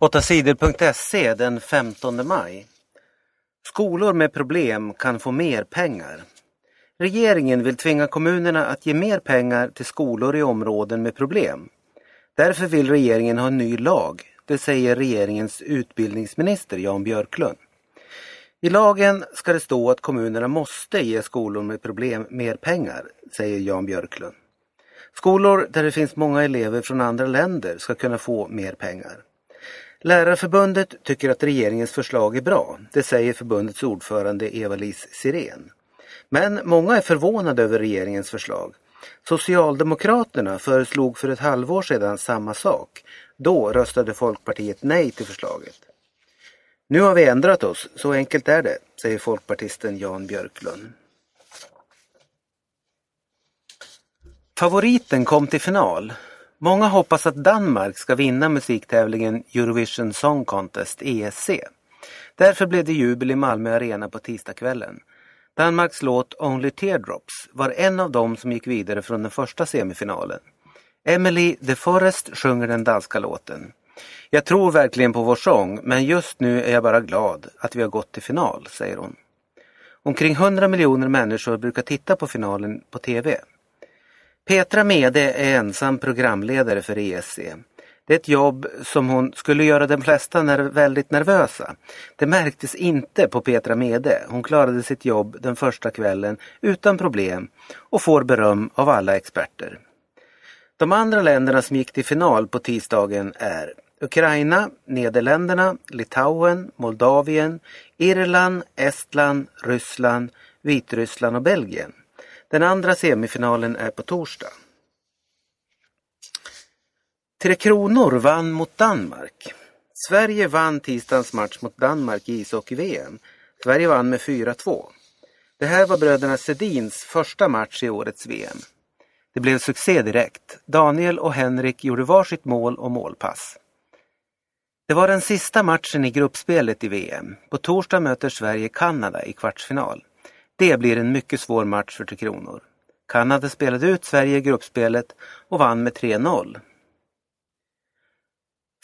8sidor.se den 15 maj. Skolor med problem kan få mer pengar. Regeringen vill tvinga kommunerna att ge mer pengar till skolor i områden med problem. Därför vill regeringen ha en ny lag, det säger regeringens utbildningsminister Jan Björklund. I lagen ska det stå att kommunerna måste ge skolor med problem mer pengar, säger Jan Björklund. Skolor där det finns många elever från andra länder ska kunna få mer pengar. Lärarförbundet tycker att regeringens förslag är bra, det säger förbundets ordförande Eva-Lis Sirén. Men många är förvånade över regeringens förslag. Socialdemokraterna föreslog för ett halvår sedan samma sak. Då röstade Folkpartiet nej till förslaget. Nu har vi ändrat oss, så enkelt är det, säger folkpartisten Jan Björklund. Favoriten kom till final. Många hoppas att Danmark ska vinna musiktävlingen Eurovision Song Contest, ESC. Därför blev det jubel i Malmö Arena på tisdagskvällen. Danmarks låt Only Teardrops var en av dem som gick vidare från den första semifinalen. Emily de Forest sjunger den danska låten. Jag tror verkligen på vår sång, men just nu är jag bara glad att vi har gått till final, säger hon. Omkring 100 miljoner människor brukar titta på finalen på TV. Petra Mede är ensam programledare för ESC. Det är ett jobb som hon skulle göra de flesta ner väldigt nervösa. Det märktes inte på Petra Mede. Hon klarade sitt jobb den första kvällen utan problem och får beröm av alla experter. De andra länderna som gick till final på tisdagen är Ukraina, Nederländerna, Litauen, Moldavien, Irland, Estland, Ryssland, Vitryssland och Belgien. Den andra semifinalen är på torsdag. Tre Kronor vann mot Danmark. Sverige vann tisdagens match mot Danmark i ishockey-VM. Sverige vann med 4-2. Det här var bröderna Sedins första match i årets VM. Det blev succé direkt. Daniel och Henrik gjorde varsitt mål och målpass. Det var den sista matchen i gruppspelet i VM. På torsdag möter Sverige Kanada i kvartsfinal. Det blir en mycket svår match för Tre Kronor. Kanada spelade ut Sverige i gruppspelet och vann med 3-0.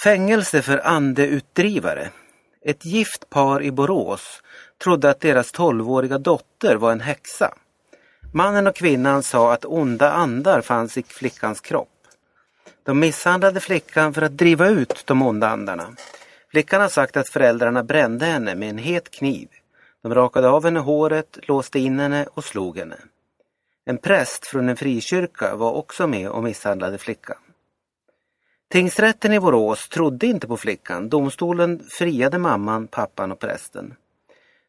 Fängelse för andeutdrivare. Ett gift par i Borås trodde att deras 12-åriga dotter var en häxa. Mannen och kvinnan sa att onda andar fanns i flickans kropp. De misshandlade flickan för att driva ut de onda andarna. Flickan har sagt att föräldrarna brände henne med en het kniv. De rakade av henne håret, låste in henne och slog henne. En präst från en frikyrka var också med och misshandlade flickan. Tingsrätten i Borås trodde inte på flickan. Domstolen friade mamman, pappan och prästen.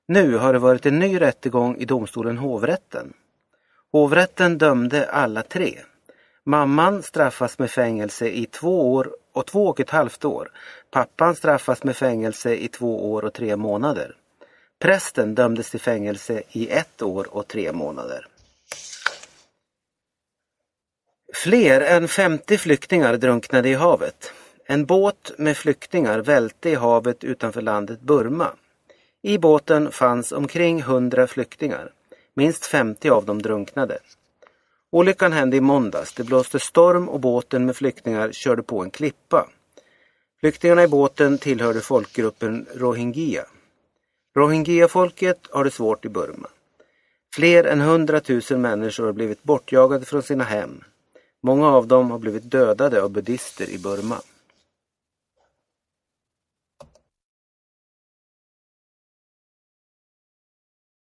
Nu har det varit en ny rättegång i domstolen hovrätten. Hovrätten dömde alla tre. Mamman straffas med fängelse i två år och två och ett halvt år. Pappan straffas med fängelse i två år och tre månader. Prästen dömdes till fängelse i ett år och tre månader. Fler än 50 flyktingar drunknade i havet. En båt med flyktingar välte i havet utanför landet Burma. I båten fanns omkring 100 flyktingar. Minst 50 av dem drunknade. Olyckan hände i måndags. Det blåste storm och båten med flyktingar körde på en klippa. Flyktingarna i båten tillhörde folkgruppen rohingya. Rohingya-folket har det svårt i Burma. Fler än 100 000 människor har blivit bortjagade från sina hem. Många av dem har blivit dödade av buddister i Burma.